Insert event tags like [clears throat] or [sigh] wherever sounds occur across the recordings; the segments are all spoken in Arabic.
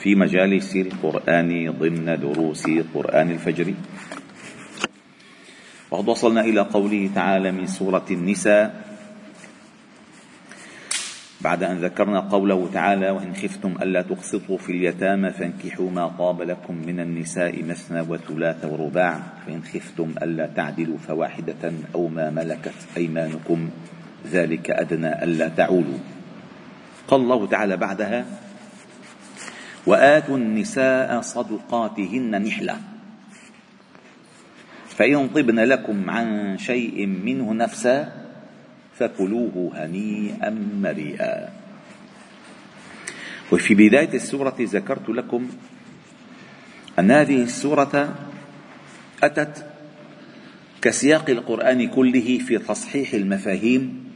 في مجالس القرآن ضمن دروس قرآن الفجر. وقد وصلنا إلى قوله تعالى من سورة النساء. بعد أن ذكرنا قوله تعالى وإن خفتم ألا تقسطوا في اليتامى فانكحوا ما طاب لكم من النساء مثنى وثلاث ورباع. فإن خفتم ألا تعدلوا فواحدة أو ما ملكت أيمانكم. ذلك أدنى ألا تعولوا. قال الله تعالى بعدها وآتوا النساء صدقاتهن نحلة. فإن طبن لكم عن شيء منه نفسا فكلوه هنيئا مريئا. وفي بداية السورة ذكرت لكم أن هذه السورة أتت كسياق القرآن كله في تصحيح المفاهيم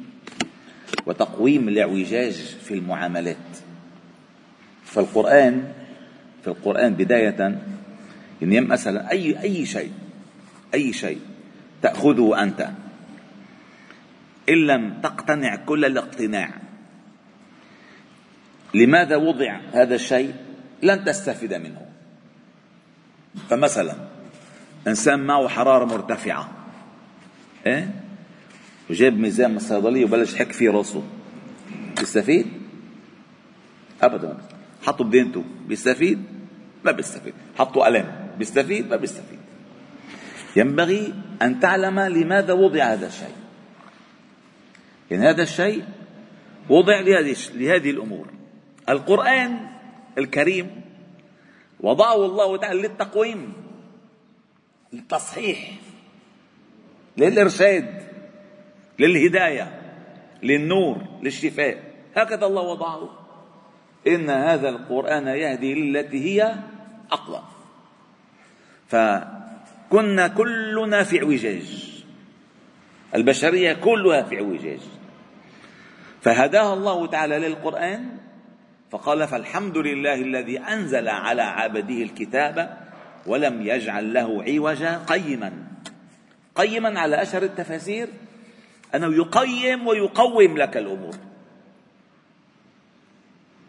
وتقويم الإعوجاج في المعاملات. فالقرآن في القرآن بداية يعني مثلا أي أي شيء أي شيء تأخذه أنت. إن لم تقتنع كل الاقتناع. لماذا وضع هذا الشيء؟ لن تستفيد منه. فمثلا إنسان معه حرارة مرتفعة. إيه؟ وجاب ميزان من الصيدلية وبلش يحك فيه راسه. يستفيد؟ أبدا. حطوا بدينته بيستفيد ما بيستفيد حطوا قلم بيستفيد ما بيستفيد ينبغي أن تعلم لماذا وضع هذا الشيء. يعني هذا الشيء وضع لهذه لهذه الأمور. القرآن الكريم وضعه الله تعالى للتقويم للتصحيح للإرشاد للهداية للنور للشفاء. هكذا الله وضعه. إن هذا القرآن يهدي للتي هي أقوى. فكنا كلنا في اعوجاج. البشرية كلها في اعوجاج. فهداها الله تعالى للقرآن فقال فالحمد لله الذي أنزل على عبده الكتاب ولم يجعل له عوجا قيما. قيما على أشهر التفاسير أنه يقيم ويقوم لك الأمور.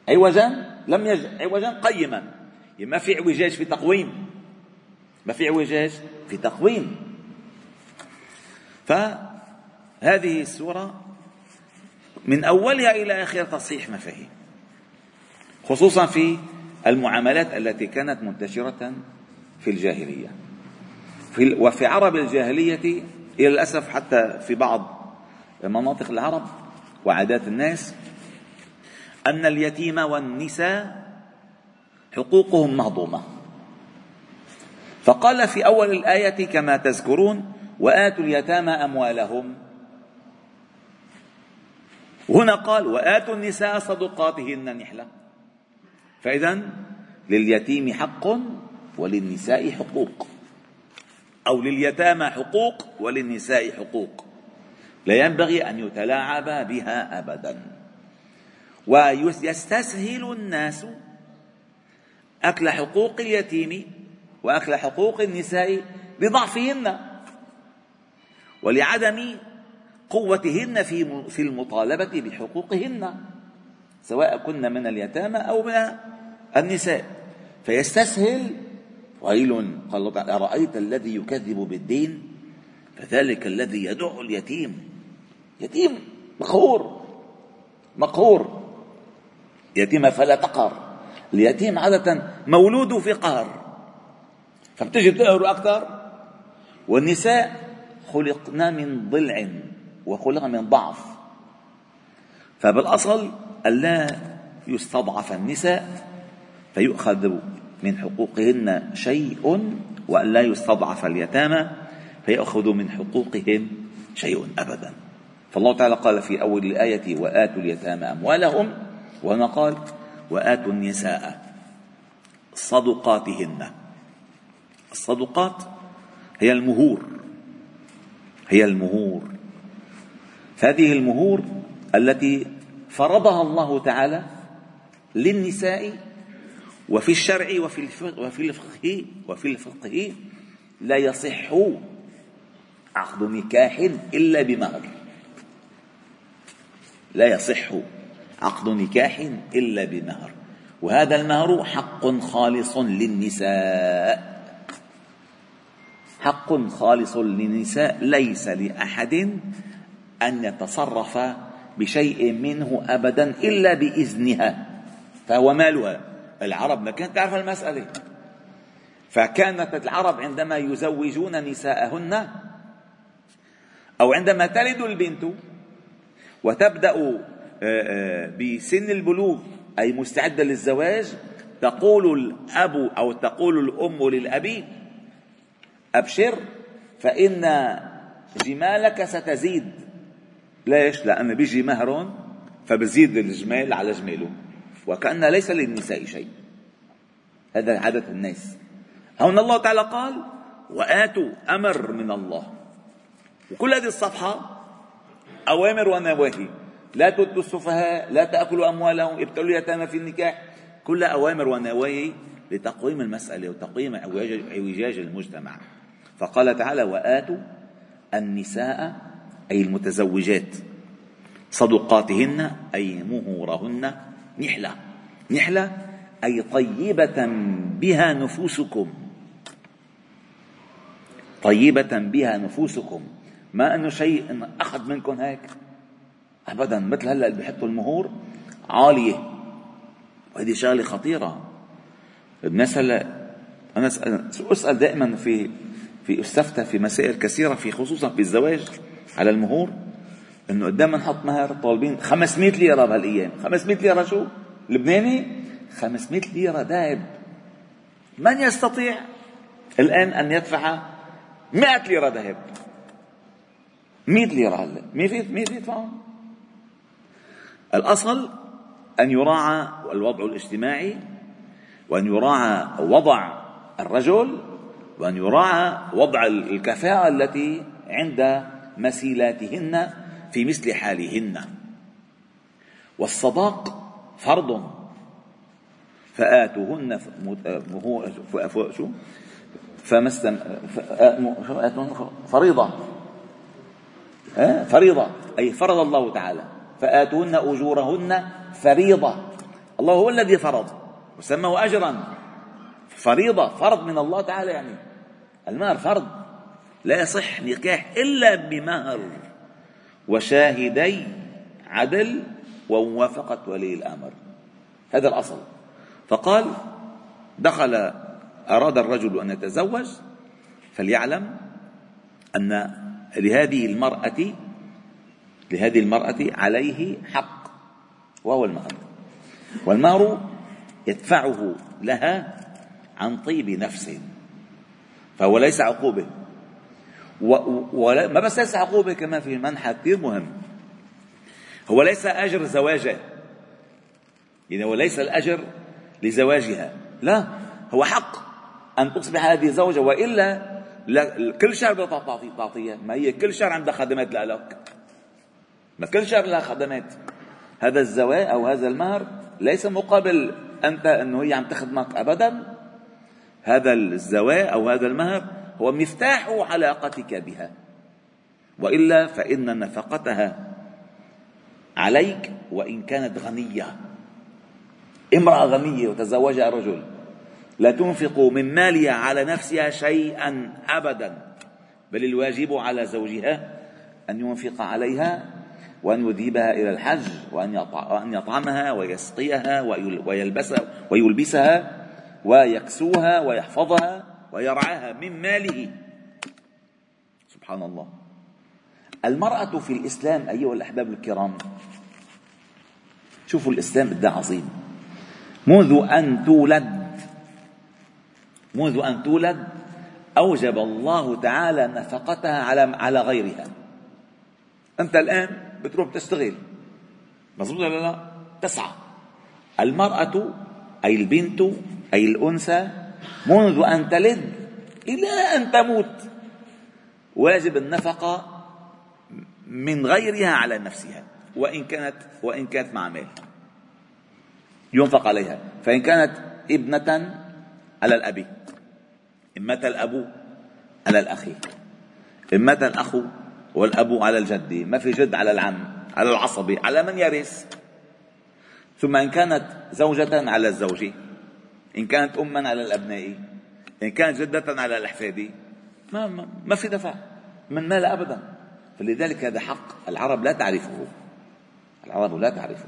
عوجا لم يج... عوجا قيما. يعني ما في اعوجاج في تقويم. ما في اعوجاج في تقويم. فهذه السورة من أولها إلى آخرها تصحيح مفاهيم. خصوصا في المعاملات التي كانت منتشرة في الجاهلية. في وفي عرب الجاهلية إلى الأسف حتى في بعض مناطق العرب وعادات الناس أن اليتيم والنساء حقوقهم مهضومة. فقال في أول الآية كما تذكرون وآتوا اليتامى أموالهم. هنا قال وآتوا النساء صدقاتهن نحلة. فإذا لليتيم حق وللنساء حقوق. أو لليتامى حقوق وللنساء حقوق. لا ينبغي أن يتلاعب بها أبدا. ويستسهل الناس أكل حقوق اليتيم وأكل حقوق النساء لضعفهن ولعدم قوتهن في في المطالبة بحقوقهن سواء كن من اليتامى أو من النساء. فيستسهل ويل قال الله تعالى أرأيت الذي يكذب بالدين؟ فذلك الذي يدع اليتيم. يتيم مقهور مقهور. يتيمة فلا تقهر. اليتيم عادة مولود في قهر. فبتجي تقهر أكثر. والنساء خلقنا من ضلع وخلق من ضعف. فبالأصل ألا يستضعف النساء فيؤخذ من حقوقهن شيء وألا يستضعف اليتامى فيأخذ من حقوقهم شيء أبدا. فالله تعالى قال في أول الآية وآتوا اليتامى أموالهم وهنا قال وآتوا النساء صدقاتهن. الصدقات هي المهور هي المهور. هذه المهور التي فرضها الله تعالى للنساء وفي الشرع وفي وفي الفقه وفي الفقه لا يصح عقد نكاح إلا بمهر لا يصح. عقد نكاح إلا بمهر. وهذا المهر حق خالص للنساء. حق خالص للنساء ليس لأحد أن يتصرف بشيء منه أبدا إلا بإذنها. فهو مالها. العرب ما كانت تعرف المسألة. فكانت العرب عندما يزوجون نساءهن أو عندما تلد البنت وتبدأ بسن البلوغ أي مستعدة للزواج تقول الأب أو تقول الأم للأب أبشر فإن جمالك ستزيد. ليش؟ لأن بيجي مهر فبزيد الجمال على جماله وكأن ليس للنساء شيء. هذا عادة الناس. هون الله تعالى قال وآتوا أمر من الله. وكل هذه الصفحة أوامر ونواهي. لا تؤتوا السفهاء لا تأكلوا أموالهم ابتلوا اليتامى في النكاح. كلها أوامر ونواهي لتقويم المسألة وتقويم اعوجاج المجتمع. فقال تعالى وآتوا النساء أي المتزوجات صدقاتهن أي مهورهن نحلة. نحلة أي طيبة بها نفوسكم. طيبة بها نفوسكم. ما أنه شيء أخذ منكم هيك؟ ابدا مثل هلأ اللي بيحطوا المهور عالية. وهذه شغلة خطيرة. الناس هلا أنا اسال دائما في في أستفتى في مسائل كثيرة في خصوصا في الزواج على المهور إنه قدام نحط مهر طالبين 500 ليرة بهالأيام. 500 ليرة شو؟ لبناني؟ 500 ليرة ذهب من يستطيع الآن أن يدفع 100 ليرة ذهب 100 ليرة هلأ. مين في مين في يدفعهم؟ الأصل أن يراعى الوضع الاجتماعي وأن يراعى وضع الرجل وأن يراعى وضع الكفاءة التي عند مسيلاتهن في مثل حالهن. والصداق فرض. فآتوهن شو فريضة. فريضة. أي فرض الله تعالى. فآتوهن أجورهن فريضة. الله هو الذي فرض وسماه أجرا. فريضة فرض من الله تعالى يعني. المهر فرض. لا يصح نكاح إلا بمهر. وشاهدي عدل وموافقة ولي الأمر. هذا الأصل. فقال دخل أراد الرجل أن يتزوج فليعلم أن لهذه المرأة لهذه المرأة عليه حق وهو المهر والمهر يدفعه لها عن طيب نفس فهو ليس عقوبة. وما بس ليس عقوبة كمان في منحى كثير مهم. هو ليس أجر زواجه. يعني هو ليس الأجر لزواجها. لا هو حق أن تصبح هذه زوجة وإلا كل شهر بدها تعطي تعطيها ما هي كل شهر عندها خدمات لك ما شهر لها خدمات هذا الزواج أو هذا المهر ليس مقابل أنت أنه هي عم تخدمك ابدا. هذا الزواج أو هذا المهر هو مفتاح علاقتك بها. وإلا فإن نفقتها عليك وإن كانت غنية. امرأة غنية وتزوجها رجل لا تنفق من مالها على نفسها شيئا ابدا بل الواجب على زوجها أن ينفق عليها وأن يذهبها إلى الحج وأن يطعمها ويسقيها ويلبسها ويلبسها ويكسوها ويحفظها ويرعاها من ماله. سبحان الله. المرأة في الإسلام أيها الأحباب الكرام شوفوا الإسلام قد عظيم. منذ أن تولد منذ أن تولد أوجب الله تعالى نفقتها على على غيرها. أنت الآن بتروح تشتغل مظبوط ولا لا؟ تسعى. المرأة أي البنت أي الأنثى منذ أن تلد إلى أن تموت واجب النفقة من غيرها على نفسها وإن كانت وإن كانت مع مال. ينفق عليها. فإن كانت ابنة على الأب. إن مات الأب على الأخ إن مات الأخ والأب على الجد ما في جد على العم على العصبي على من يرث. ثم إن كانت زوجة على الزوج إن كانت أما على الأبناء إن كانت جدة على الأحفاد ما, ما, ما في دفع من مال أبدا. فلذلك هذا حق العرب لا تعرفه. العرب لا تعرفه.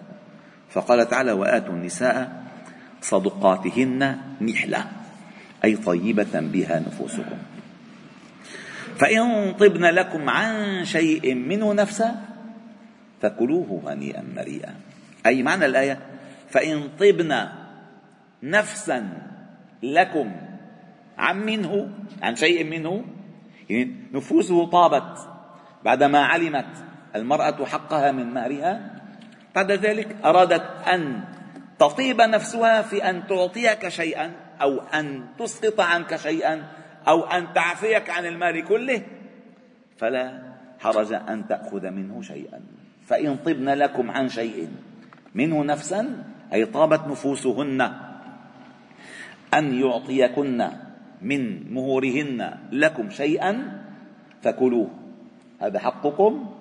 فقال تعالى وآتوا النساء صدقاتهن نحلة أي طيبة بها نفوسكم. فإن طبن لكم عن شيء منه نفسا فكلوه هنيئا مريئا. أي معنى الآية؟ فإن طبن نفسا لكم عن منه عن شيء منه يعني نفوسه طابت بعدما علمت المرأة حقها من مهرها بعد ذلك أرادت أن تطيب نفسها في أن تعطيك شيئا أو أن تسقط عنك شيئا أو أن تعفيك عن المال كله فلا حرج أن تأخذ منه شيئا. فإن طبن لكم عن شيء منه نفسا أي طابت نفوسهن أن يعطيكن من مهورهن لكم شيئا فكلوه. هذا حقكم.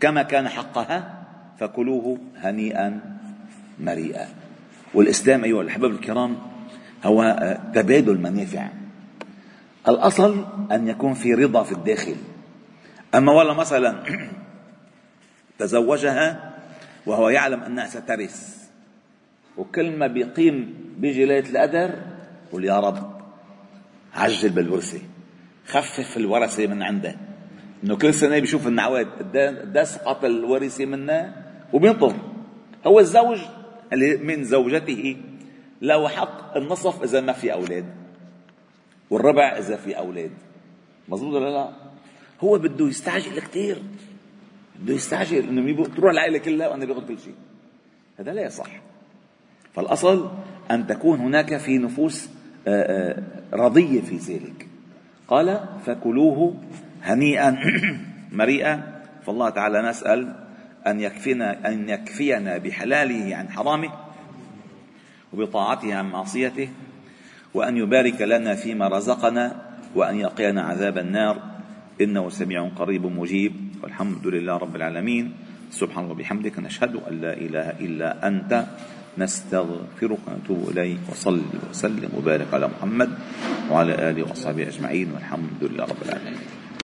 كما كان حقها فكلوه هنيئا مريئا. والإسلام أيها الأحباب الكرام هو تبادل منافع الأصل أن يكون في رضا في الداخل. أما والله مثلا [clears throat] تزوجها وهو يعلم أنها سترث وكل ما بيقيم بيجي ليلة القدر يقول يا رب عجل بالورثة خفف الورثة من عنده. إنه كل سنة بيشوف النعوات قد سقط الورثة منه وبينطر. هو الزوج اللي من زوجته له حق النصف إذا ما في أولاد. والربع إذا في أولاد. مظبوط ولا لا؟ هو بده يستعجل كثير بده يستعجل إنه تروح العائلة كلها وأنا بياخذ كل شيء. هذا لا يصح. فالأصل أن تكون هناك في نفوس آه، آه، رضيه في ذلك. قال فكلوه هنيئا [clears throat] مريئا. فالله تعالى نسأل أن يكفينا أن يكفينا بحلاله عن حرامه وبطاعته عن معصيته. وأن يبارك لنا فيما رزقنا وأن يقينا عذاب النار. إنه سميع قريب مجيب. والحمد لله رب العالمين. سبحان الله وبحمدك. نشهد أن لا إله إلا أنت. نستغفرك ونتوب إليك. وصل وسلم وبارك على محمد وعلى آله وصحبه أجمعين. والحمد لله رب العالمين.